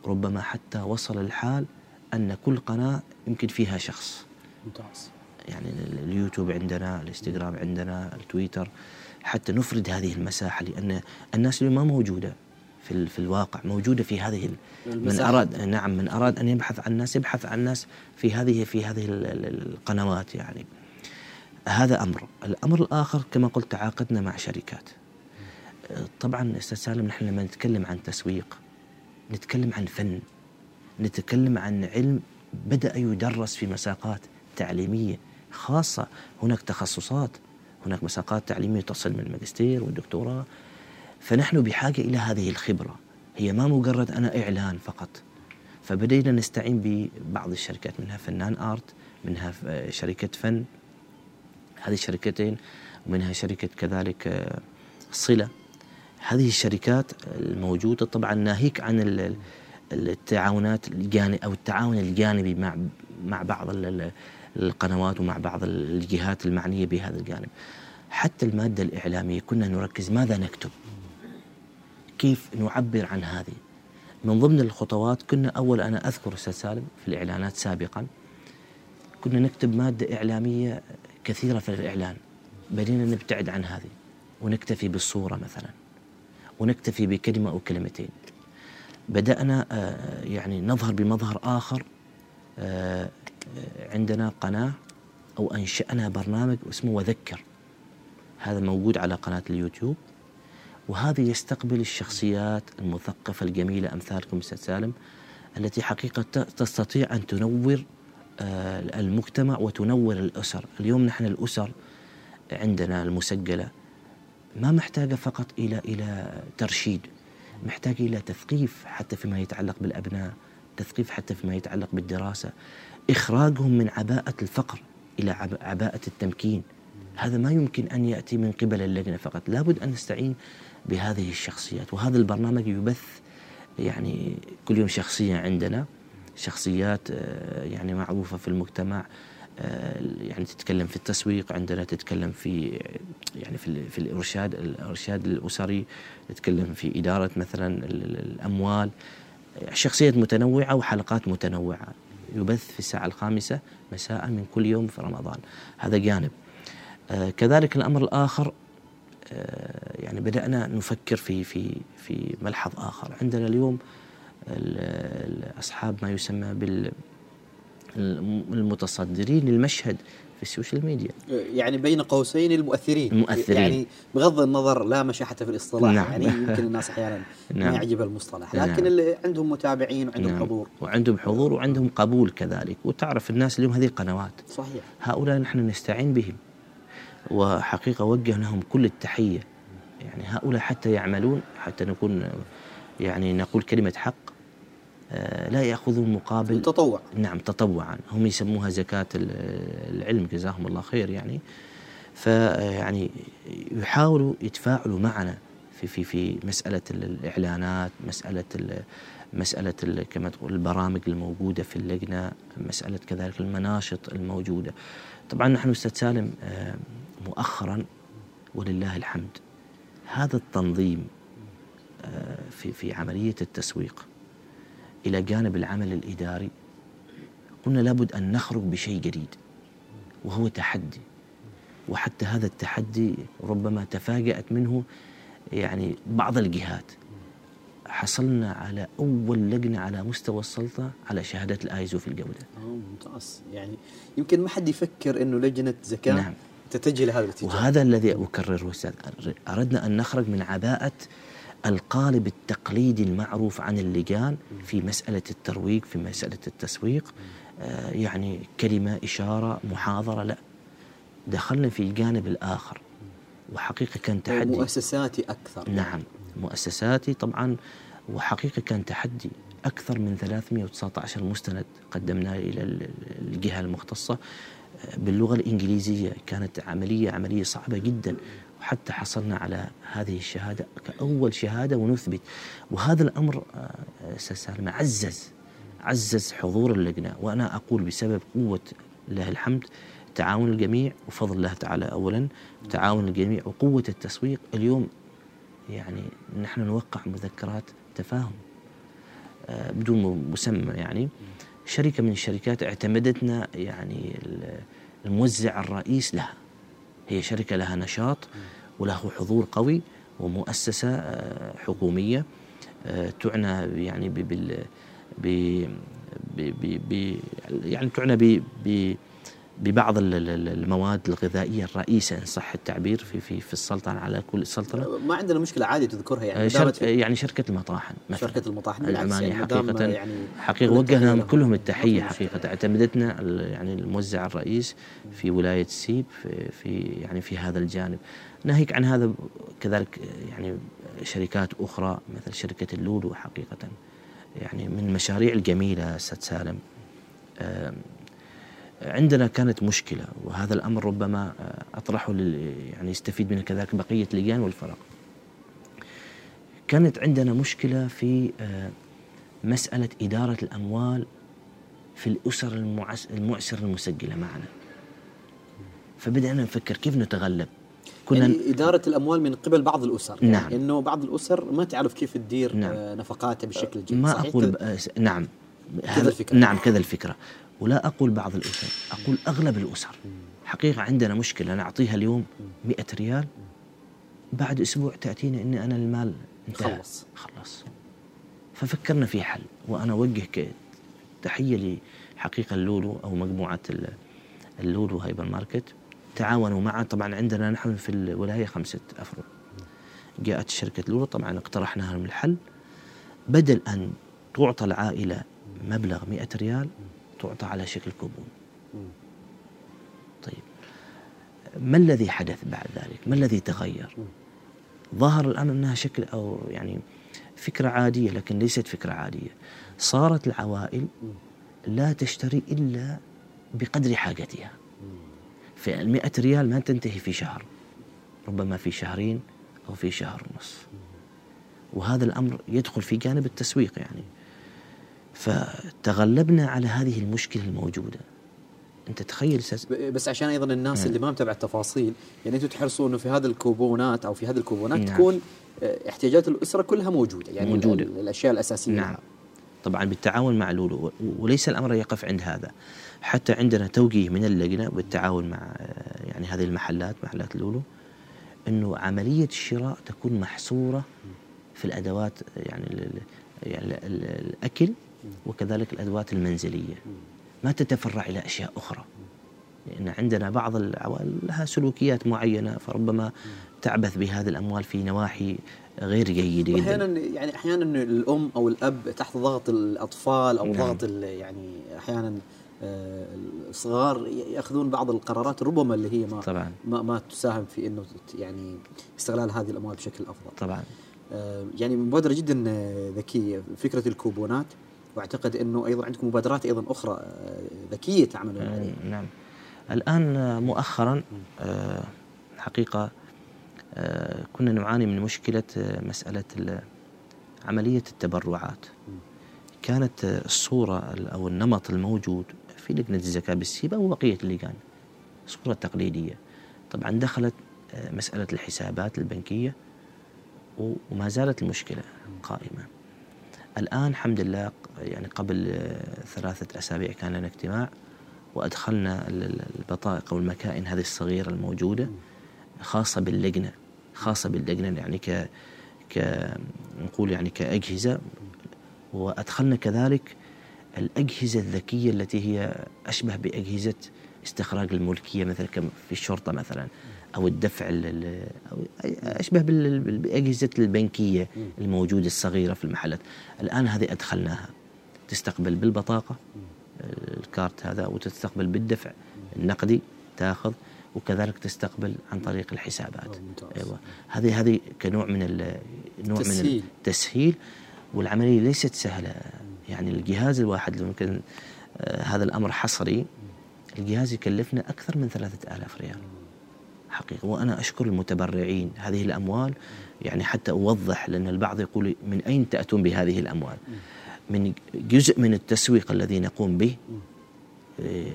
ربما حتى وصل الحال أن كل قناة يمكن فيها شخص. ممتاز. يعني اليوتيوب عندنا الإنستغرام عندنا التويتر. حتى نفرد هذه المساحة لأن الناس اليوم ما موجودة في, في الواقع موجودة في هذه من المساحة. أراد نعم من أراد أن يبحث عن الناس يبحث عن الناس في هذه في هذه ال- ال- القنوات يعني. هذا أمر. الأمر الآخر كما قلت تعاقدنا مع شركات. طبعا أستاذ سالم نحن لما نتكلم عن تسويق نتكلم عن فن نتكلم عن علم بدأ يدرس في مساقات تعليمية خاصة. هناك تخصصات هناك مساقات تعليمية تصل من الماجستير والدكتوراه. فنحن بحاجة إلى هذه الخبرة. هي ما مجرد أنا إعلان فقط. فبدينا نستعين ببعض الشركات منها فنان آرت منها شركة فن. هذه الشركتين ومنها شركة كذلك آه، صلة. هذه الشركات الموجودة طبعا ناهيك عن ال- ال- التعاونات الجانبي أو التعاون الجانبي مع مع بعض ال- ال- القنوات ومع بعض الجهات المعنية بهذا الجانب. حتى المادة الإعلامية كنا نركز ماذا نكتب؟ كيف نعبر عن هذه؟ من ضمن الخطوات كنا أول أنا أذكر أستاذ سالم في الإعلانات سابقا كنا نكتب مادة إعلامية كثيرة في الإعلان. بدينا نبتعد عن هذه ونكتفي بالصورة مثلا ونكتفي بكلمة أو كلمتين. بدأنا آه، يعني نظهر بمظهر آخر آه، عندنا قناة أو أنشأنا برنامج اسمه وذكر. هذا موجود على قناة اليوتيوب. وهذا يستقبل الشخصيات المثقفة الجميلة أمثالكم أستاذ سالم التي حقيقة تستطيع أن تنور المجتمع وتنور الأسر. اليوم نحن الأسر عندنا المسجلة ما محتاجة فقط إلى إلى ترشيد محتاجة إلى تثقيف حتى فيما يتعلق بالأبناء تثقيف حتى فيما يتعلق بالدراسة. إخراجهم من عباءة الفقر إلى عب- عباءة التمكين. هذا ما يمكن أن يأتي من قبل اللجنة فقط. لابد أن نستعين بهذه الشخصيات. وهذا البرنامج يبث يعني كل يوم شخصية عندنا. شخصيات آه، يعني معروفة في المجتمع آه، يعني تتكلم في التسويق عندنا تتكلم في يعني في, في الإرشاد الإرشاد الأسري تتكلم في إدارة مثلا ال- ال- الأموال. شخصيات متنوعة وحلقات متنوعة. يبث في الساعة الخامسة مساء من كل يوم في رمضان. هذا جانب. آه، كذلك الأمر الآخر آه، يعني بدأنا نفكر في في في ملحظ آخر. عندنا اليوم ال- ال- أصحاب ما يسمى بال الم- المتصدرين للمشهد في السوشيال ميديا يعني بين قوسين المؤثرين المؤثرين. يعني بغض النظر لا مشاحة في الاصطلاح نعم. يعني يمكن الناس أحيانا ما نعم. يعجب المصطلح نعم. لكن اللي عندهم متابعين وعندهم نعم. حضور وعندهم حضور وعندهم قبول كذلك وتعرف الناس اليوم هذه قنوات صحيح هؤلاء نحن نستعين بهم وحقيقة وجه لهم كل التحية يعني هؤلاء حتى يعملون حتى نكون يعني نقول كلمة حق لا يأخذون مقابل تطوع نعم تطوعا. هم يسموها زكاة ال- العلم جزاهم الله خير يعني. فيعني يحاولوا يتفاعلوا معنا في في في مسألة ال- الإعلانات مسألة كما تقول البرامج الموجودة في اللجنة مسألة كذلك المناشط الموجودة. طبعا نحن أستاذ سالم آه، مؤخرا ولله الحمد هذا التنظيم آه، في في عملية التسويق إلى جانب العمل الإداري قلنا لابد أن نخرج بشيء جديد وهو تحدي. وحتى هذا التحدي ربما تفاجأت منه يعني بعض الجهات. حصلنا على أول لجنة على مستوى السلطة على شهادة الآيزو في الجودة. آه، ممتاز. يعني يمكن ما حد يفكر إنه لجنة زكاة نعم. تتجه لهذا الاتجاه. وهذا الذي أكرره أستاذ أردنا أن نخرج من عباءة القالب التقليدي المعروف عن اللجان في مسألة الترويج في مسألة التسويق. آه، يعني كلمة إشارة محاضرة لا. دخلنا في الجانب الآخر. وحقيقة كان تحدي. مؤسساتي أكثر. نعم مؤسساتي طبعا. وحقيقة كان تحدي أكثر من 319 مستند قدمناه إلى ال- الجهة المختصة. آه، باللغة الإنجليزية كانت عملية عملية صعبة جدا. وحتى حصلنا على هذه الشهادة كأول شهادة ونثبت. وهذا الأمر آه، أستاذ سالم عزز عزز حضور اللجنة. وأنا أقول بسبب قوة لله الحمد تعاون الجميع وفضل الله تعالى اولا تعاون الجميع وقوة التسويق. اليوم يعني نحن نوقع مذكرات تفاهم آه، بدون مسمى يعني. شركة من الشركات اعتمدتنا يعني الموزع الرئيس لها. هي شركة لها نشاط وله حضور قوي ومؤسسة آه، حكومية آه، تعنى يعني بال ب يعني تعنى ب ببعض المواد الغذائية الرئيسة إن صح التعبير في في في السلطنة على كل السلطنة. ما عندنا مشكلة عادي تذكرها يعني آه، شرك يعني شركة المطاحن مثلا. شركة المطاحن العمانيه يعني حقيقة. يعني حقيقة وجهنا كلهم التحيه حقيقة. اعتمدتنا يعني الموزع الرئيس في ولاية سيب في, في يعني في هذا الجانب. ناهيك عن هذا كذلك يعني شركات أخرى مثل شركة اللولو حقيقة. يعني من المشاريع الجميلة أستاذ سالم. عندنا كانت مشكلة وهذا الأمر ربما أطرحه يعني يستفيد منه كذلك بقية اللجان والفرق. كانت عندنا مشكلة في آه، مسألة إدارة الأموال في الأسر المعسره المسجلة معنا. فبدأنا نفكر كيف نتغلب؟ كنا يعني إدارة الأموال من قبل بعض الأسر. نعم. يعني إنه بعض الأسر ما تعرف كيف تدير نعم. آه، نفقاتها بشكل جيد ما أقول نعم. كذا الفكرة. نعم كذا الفكرة. ولا أقول بعض الأسر أقول أغلب الأسر. حقيقة عندنا مشكلة نعطيها اليوم مئة ريال بعد أسبوع تأتينا إن أنا المال انتهى. خلص. خلص. ففكرنا في حل وأنا أوجه تحية لحقيقة اللولو أو مجموعة اللولو هايبر ماركت. تعاونوا معا. طبعا عندنا نحن في الولاية خمسة أفرع جاءت شركة لولو طبعا اقترحنا لهم الحل. بدل أن تعطى العائلة مبلغ مئة ريال تعطى على شكل كوبون. طيب. ما الذي حدث بعد ذلك؟ ما الذي تغير؟ ظهر الآن أنها شكل أو يعني فكرة عادية لكن ليست فكرة عادية. صارت العوائل لا تشتري إلا بقدر حاجتها. فالمئة ريال ما تنتهي في شهر. ربما في شهرين أو في شهر ونصف وهذا الأمر يدخل في جانب التسويق يعني. فتغلبنا على هذه المشكلة الموجودة أنت تخيل سس... بس عشان أيضا الناس نعم. اللي ما متابع التفاصيل يعني أنتم تحرصوا إنه في هذه الكوبونات أو في هذه الكوبونات نعم. تكون آه، احتياجات الأسرة كلها موجودة يعني موجودة. الأشياء الأساسية نعم طبعا بالتعاون مع لولو وليس الأمر يقف عند هذا حتى عندنا توجيه من اللجنة بالتعاون مع آه، يعني هذه المحلات محلات لولو إنه عملية الشراء تكون محصورة في الأدوات يعني يعني الأكل وكذلك الأدوات المنزلية ما تتفرع إلى أشياء أخرى لأن عندنا بعض العوائل لها سلوكيات معينة فربما تعبث بهذه الأموال في نواحي غير جيدة أحيانا يعني أحيانا الأم أو الأب تحت ضغط الأطفال أو نعم. ضغط يعني أحيانا آه، الصغار يأخذون بعض القرارات ربما اللي هي ما طبعا. ما, ما تساهم في إنه يعني استغلال هذه الأموال بشكل أفضل. طبعا. آه، يعني مبادرة جدا ذكية فكرة الكوبونات واعتقد إنه أيضا عندكم مبادرات أيضا أخرى آه، ذكية تعملون عليها. نعم. الآن مؤخرا آه، حقيقة آه، كنا نعاني من مشكلة مسألة عملية التبرعات. كانت الصورة أو النمط الموجود في لجنة الزكاة بالسيبة وبقية اللجان. صورة تقليدية. طبعا دخلت مسألة الحسابات البنكية وما زالت المشكلة قائمة. الآن الحمد لله يعني قبل ثلاثة أسابيع كان لنا اجتماع وأدخلنا البطائق أو المكائن هذه الصغيرة الموجودة خاصة باللجنة خاصة باللجنة يعني ك ك نقول يعني كأجهزة. وأدخلنا كذلك الأجهزة الذكية التي هي أشبه بأجهزة استخراج الملكية مثلا في الشرطة مثلا. أو الدفع أو أشبه بالاجهزه البنكية الموجودة الصغيرة في المحلات. الآن هذه أدخلناها. تستقبل بالبطاقة الكارت هذا وتستقبل بالدفع النقدي تاخذ وكذلك تستقبل عن طريق الحسابات. أيوه. هذه هذه كنوع من نوع من التسهيل والعملية ليست سهلة. يعني الجهاز الواحد ممكن آه هذا الأمر حصري الجهاز يكلفنا أكثر من ثلاثة آلاف ريال. حقيقة. وأنا أشكر المتبرعين. هذه الأموال يعني حتى أوضح لأن البعض يقول من أين تأتون بهذه الأموال؟ من جزء من التسويق الذي نقوم به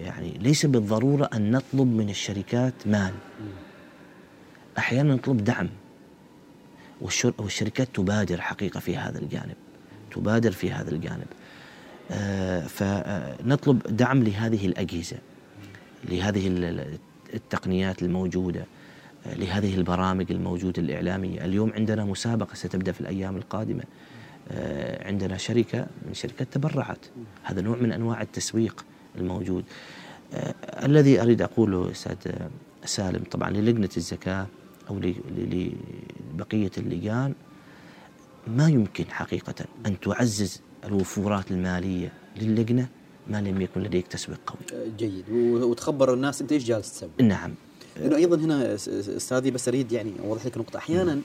يعني ليس بالضرورة أن نطلب من الشركات مال. أحيانا نطلب دعم. والشركات تبادر حقيقة في هذا الجانب. تبادر في هذا الجانب. آه، فنطلب دعم لهذه الأجهزة لهذه التقنيات الموجودة آه، لهذه البرامج الموجودة الإعلامية. اليوم عندنا مسابقة ستبدأ في الأيام القادمة آه، عندنا شركة من شركات تبرعت. هذا نوع من أنواع التسويق الموجود. الذي أريد أقوله أستاذ سالم طبعا للجنة الزكاة أو لبقية اللجان ما يمكن حقيقة أن تعزز الوفورات المالية للجنة؟ ما لم يكن لديك تسويق قوي. أه، جيد. وتخبر الناس أنت إيش جالس تسوي؟ نعم. لأنه أيضا هنا أستاذي بس أريد يعني أوضح لك نقطة. أحيانا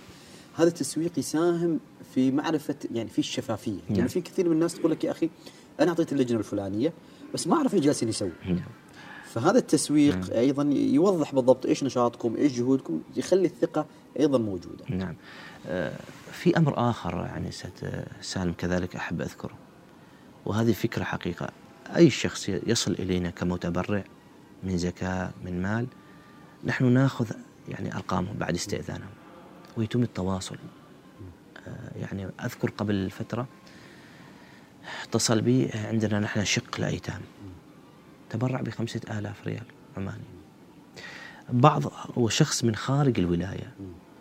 هذا التسويق يساهم في معرفة يعني في الشفافية. يعني نعم. يعني في كثير من الناس تقول لك يا أخي أنا أعطيت اللجنة الفلانية بس ما أعرف إيش جالسين يسوي نعم. فهذا التسويق نعم. أيضا يوضح بالضبط إيش نشاطكم إيش جهودكم يخلي الثقة أيضا موجودة. نعم. آه، في أمر آخر يعني سالم كذلك أحب أذكره. وهذه فكرة حقيقة. أي شخص يصل إلينا كمتبرع من زكاة من مال نحن ناخذ يعني أرقامهم بعد استئذانهم. ويتم التواصل. آه، يعني أذكر قبل فترة اتصل بي عندنا نحن شق الأيتام. تبرع بخمسة آلاف ريال عماني. بعض هو شخص من خارج الولاية.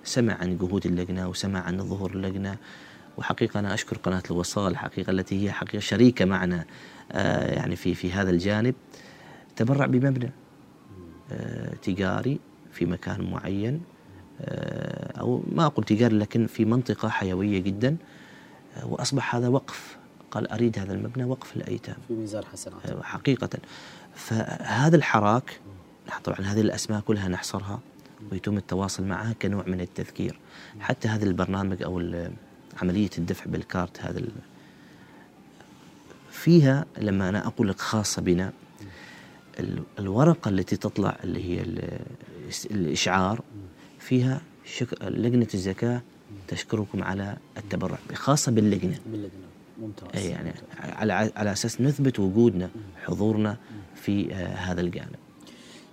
سمع عن جهود اللجنة وسمع عن ظهور اللجنة. وحقيقة أنا أشكر قناة الوصال حقيقة التي هي حقيقة شريكة معنا آه يعني في في هذا الجانب. تبرع بمبنى آه تجاري في مكان معين آه أو ما أقول تجاري لكن في منطقة حيوية جدا وأصبح هذا وقف. قال أريد هذا المبنى وقف الأيتام. في ميزان حسنات. حقيقة. فهذا الحراك طبعا هذه الأسماء كلها نحصرها ويتم التواصل معها كنوع من التذكير. حتى هذا البرنامج أو عملية الدفع بالكارت هذا فيها لما أنا أقول لك خاصة بنا الورقة التي تطلع اللي هي الإشعار فيها شك... لجنة الزكاة تشكركم على التبرع خاصة باللجنة. باللجنة. ممتاز. أي يعني على على أساس نثبت وجودنا حضورنا في آه، هذا الجانب.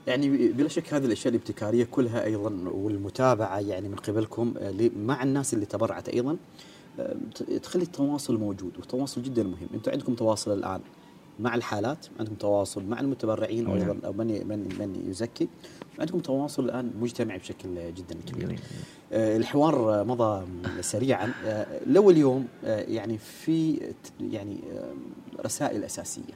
يعني بلا شك هذه الأشياء الابتكارية كلها أيضا والمتابعة يعني من قبلكم آه، مع الناس اللي تبرعت أيضا تخلي التواصل موجود والتواصل جدا مهم. أنتم عندكم تواصل الآن مع الحالات عندكم تواصل مع المتبرعين أو أيضا أو من من من يزكي. عندكم تواصل الآن مجتمعي بشكل جدا كبير. آه الحوار مضى سريعا. آه لو اليوم آه يعني في يعني رسائل أساسية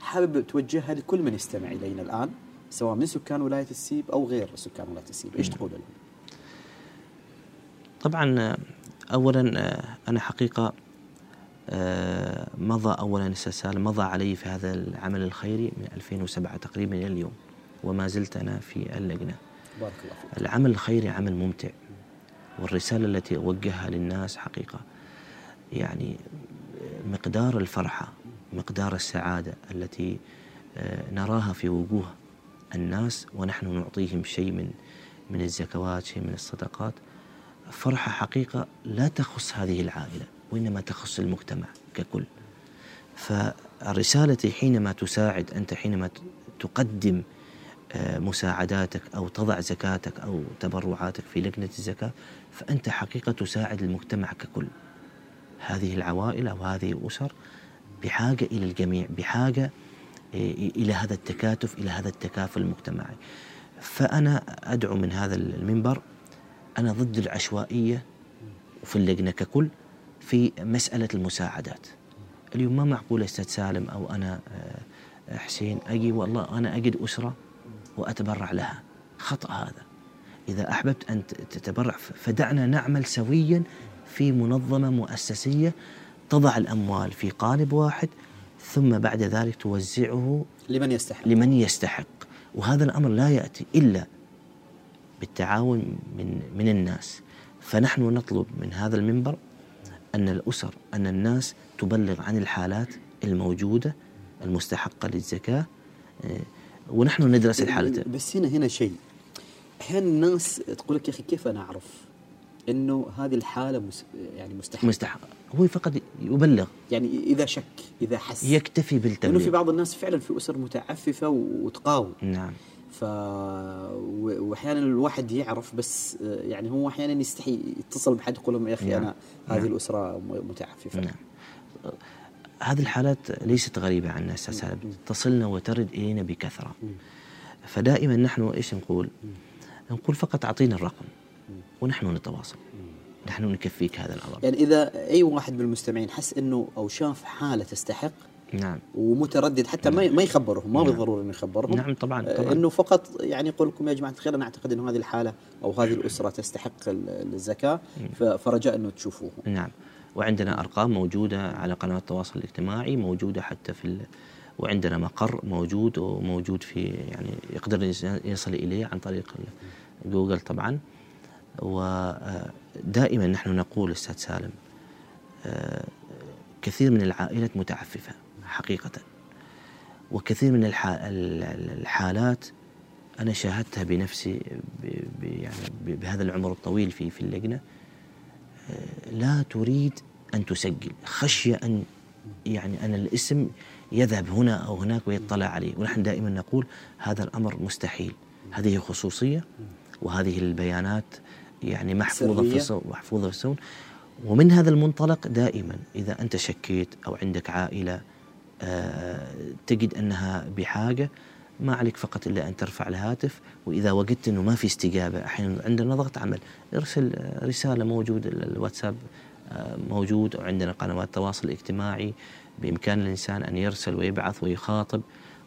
حابب توجهها لكل من يستمع إلينا الآن سواء من سكان ولاية السيب أو غير سكان ولاية السيب. إيش تقول لهم؟ طبعا اولا آه، أنا حقيقة آه، مضى اولا أستاذ سالم مضى علي في هذا العمل الخيري من 2007 تقريبا إلى اليوم وما زلت أنا في اللجنة. بارك الله فيك. العمل الخيري عمل ممتع والرسالة التي أوجهها للناس حقيقة يعني مقدار الفرحة مقدار السعادة التي آه، نراها في وجوه الناس ونحن نعطيهم شيء من من الزكوات شيء من الصدقات فرحه حقيقة لا تخص هذه العائلة وإنما تخص المجتمع ككل. فرسالتي حينما تساعد أنت حينما تقدم آه، مساعداتك أو تضع زكاتك أو تبرعاتك في لجنة الزكاة فأنت حقيقة تساعد المجتمع ككل. هذه العوائل أو هذه الأسر بحاجة إلى الجميع بحاجة آه، إلى هذا التكاتف إلى هذا التكافل المجتمعي. فأنا أدعو من هذا المنبر أنا ضد العشوائية في اللجنة ككل في مسألة المساعدات. اليوم ما معقول أستاذ سالم أو أنا آه، حسين أجي؟ والله أنا أجد أسرة وأتبرع لها. خطأ هذا. إذا أحببت أن تتبرع فدعنا نعمل سويا في منظمة مؤسسية تضع الأموال في قالب واحد ثم بعد ذلك توزعه لمن يستحق. لمن يستحق. وهذا الأمر لا يأتي إلا بالتعاون من من الناس. فنحن نطلب من هذا المنبر أن الأسر أن الناس تبلغ عن الحالات الموجودة المستحقة للزكاة آه، ونحن ندرس الحالة. بس هنا هنا شيء. أحيانا الناس تقول لك يا أخي كيف أنا أعرف إنه هذه الحالة مس يعني مستحيل مستحق هو فقط يبلغ. يعني إذا شك إذا حس. يكتفي لأنه بالتبليغ في بعض الناس فعلا في أسر متعففة وتقاوم. نعم. ف واحيانا الواحد يعرف بس يعني هو أحيانا يستحي يتصل بحد يقول لهم يا أخي نعم. أنا هذه نعم. الأسرة متعففه نعم. هذه الحالات ليست غريبة عنا أستاذ سالم تصلنا وترد إلينا بكثرة. فدائما نحن إيش نقول؟ نقول فقط أعطينا الرقم ونحن نتواصل. نحن نكفيك هذا الأمر. يعني إذا أي واحد من المستمعين حس إنه أو شاف حالة تستحق نعم. ومتردد حتى ما ما يخبرهم ما نعم. بالضروره إنه يخبرهم. نعم طبعا آه، طبعا. إنه فقط يعني يقول لكم يا جماعة الخير أنا أعتقد إنه هذه الحالة أو هذه الأسرة تستحق ال- الزكاة ف- فرجاء إنه تشوفوه. نعم. وعندنا أرقام موجودة على قنوات التواصل الاجتماعي موجودة حتى في ال... وعندنا مقر موجود وموجود في يعني يقدر يصل إليه عن طريق جوجل طبعا. ودائما نحن نقول أستاذ سالم آه، كثير من العائلات متعففة. حقيقة وكثير من الح... ال- ال- الحالات أنا شاهدتها بنفسي. يعني. بهذا العمر الطويل في في اللجنة لا تريد أن تسجل خشية أن يعني أن الاسم يذهب هنا أو هناك ويطلع عليه ونحن دائما نقول هذا الأمر مستحيل هذه خصوصية وهذه البيانات يعني محفوظة في. الصون محفوظة في الصون ومن هذا المنطلق دائما إذا أنت شكيت أو عندك عائلة آه، تجد أنها بحاجة. ما عليك فقط إلا أن ترفع الهاتف وإذا وجدت أنه ما في استجابة أحيانا عندنا ضغط عمل ارسل آه، رسالة موجود ال- الواتساب آه، موجود وعندنا قنوات التواصل الاجتماعي بإمكان الإنسان أن يرسل ويبعث ويخاطب.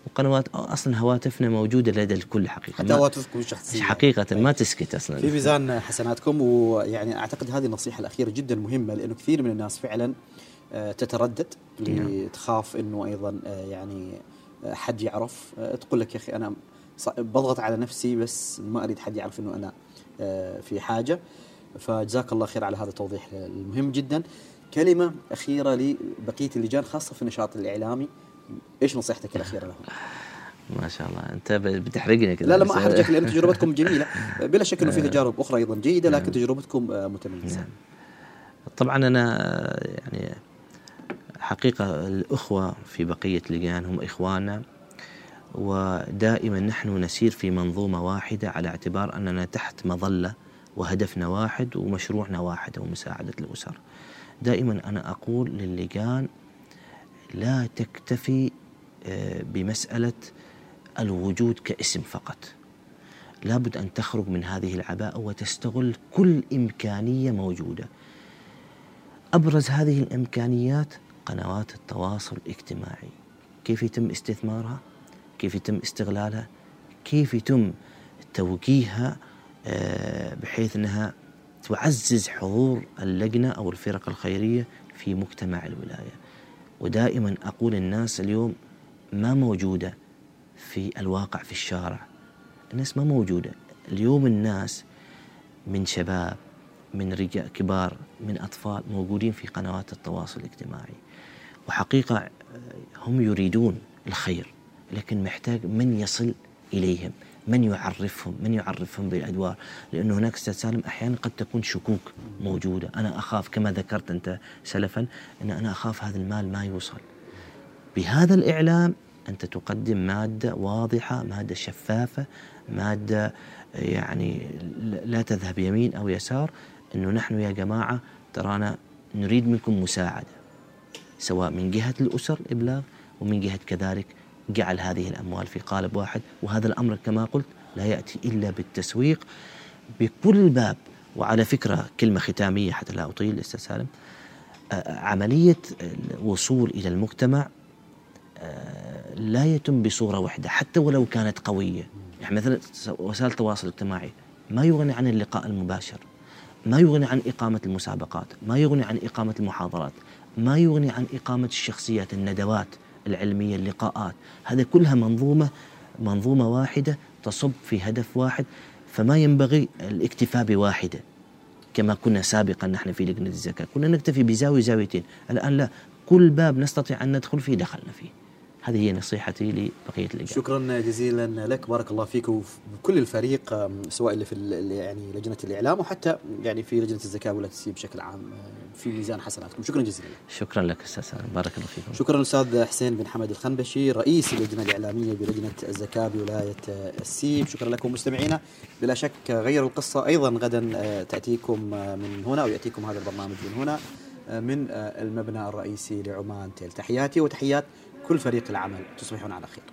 وقنوات أصلا هواتفنا موجودة لدى الكل حقيقة. حتى هواتفكم الشخصيه حقيقة ما تسكت أصلا. في ميزان حسناتكم ويعني أعتقد هذه النصيحة الأخيرة جدا مهمة لأنه كثير من الناس فعلا آه، تتردد نعم. تخاف إنه أيضا آه، يعني آه، حد يعرف. آه، تقول لك يا أخي أنا بضغط على نفسي بس ما أريد حد يعرف إنه أنا آه، في حاجة. فجزاك الله خير على هذا التوضيح المهم جدا. كلمة أخيرة لبقية اللجان خاصة في النشاط الإعلامي. إيش نصيحتك الأخيرة لهم؟ ما شاء الله. أنت بتحرقني كذا لا لا ما احرجك لأن تجربتكم جميلة. بلا شك إنه في تجارب أخرى أيضا جيدة لكن تجربتكم آه، متميزة. نعم. طبعا أنا آه، يعني حقيقة الأخوة في بقية لجان هم إخواننا ودائما نحن نسير في منظومة واحدة على اعتبار أننا تحت مظلة وهدفنا واحد ومشروعنا واحد هو مساعدة الأسر. دائما أنا أقول للجان لا تكتفي آه، بمسألة الوجود كاسم فقط. لابد أن تخرج من هذه العباءة وتستغل كل إمكانية موجودة. أبرز هذه الإمكانيات قنوات التواصل الاجتماعي. كيف يتم استثمارها؟ كيف يتم استغلالها؟ كيف يتم توجيهها آه، بحيث انها تعزز حضور اللجنة أو الفرق الخيرية في مجتمع الولاية. ودائما أقول الناس اليوم ما موجودة في الواقع في الشارع. الناس ما موجودة. اليوم الناس من شباب من رجال كبار من أطفال موجودين في قنوات التواصل الاجتماعي وحقيقة هم يريدون الخير لكن محتاج من يصل إليهم من يعرفهم من يعرفهم بالأدوار لأنه هناك أستاذ سالم أحيانا قد تكون شكوك موجودة. أنا أخاف كما ذكرت أنت سلفا أن أنا أخاف هذا المال ما يوصل. بهذا الإعلام أنت تقدم مادة واضحة مادة شفافة مادة يعني لا تذهب يمين أو يسار أنه نحن يا جماعة ترانا نريد منكم مساعدة. سواء من جهة الأسر إبلاغ ومن جهة كذلك جعل هذه الأموال في قالب واحد. وهذا الأمر كما قلت لا يأتي إلا بالتسويق بكل باب وعلى فكرة كلمة ختامية حتى لا أطيل أستاذ سالم. آه، عملية الوصول إلى المجتمع آه، لا يتم بصورة واحدة حتى ولو كانت قوية. يعني مثلا وسائل التواصل الاجتماعي ما يغني عن اللقاء المباشر. ما يغني عن إقامة المسابقات ما يغني عن إقامة المحاضرات ما يغني عن إقامة الشخصيات الندوات العلمية اللقاءات. هذا كلها منظومة منظومة واحدة تصب في هدف واحد فما ينبغي الاكتفاء بواحدة. كما كنا سابقا نحن في لجنة الزكاة. كنا نكتفي بزاوية زاويتين. الآن لا كل باب نستطيع أن ندخل فيه دخلنا فيه. هذه هي نصيحتي لبقية الاجانب شكرا جزيلا لك. بارك الله فيك وكل الفريق سواء اللي في يعني لجنة الإعلام وحتى يعني في لجنة الزكاه والتسييب بشكل عام في ميزان حسناتكم. شكرا جزيلا. لك. شكرا لك أستاذ سالم. بارك الله فيكم. شكرا الاستاذ حسين بن حمد الخنبشي رئيس اللجنة الإعلامية بلجنة الزكاه بولاية السيب. شكرا لكم مستمعينا. بلا شك غير القصة أيضا غدا آه، تأتيكم آه، من هنا أو يأتيكم هذا البرنامج من هنا آه، من المبنى الرئيسي لعمان تيل. تحياتي وتحيات كل فريق العمل تصبحون على خير.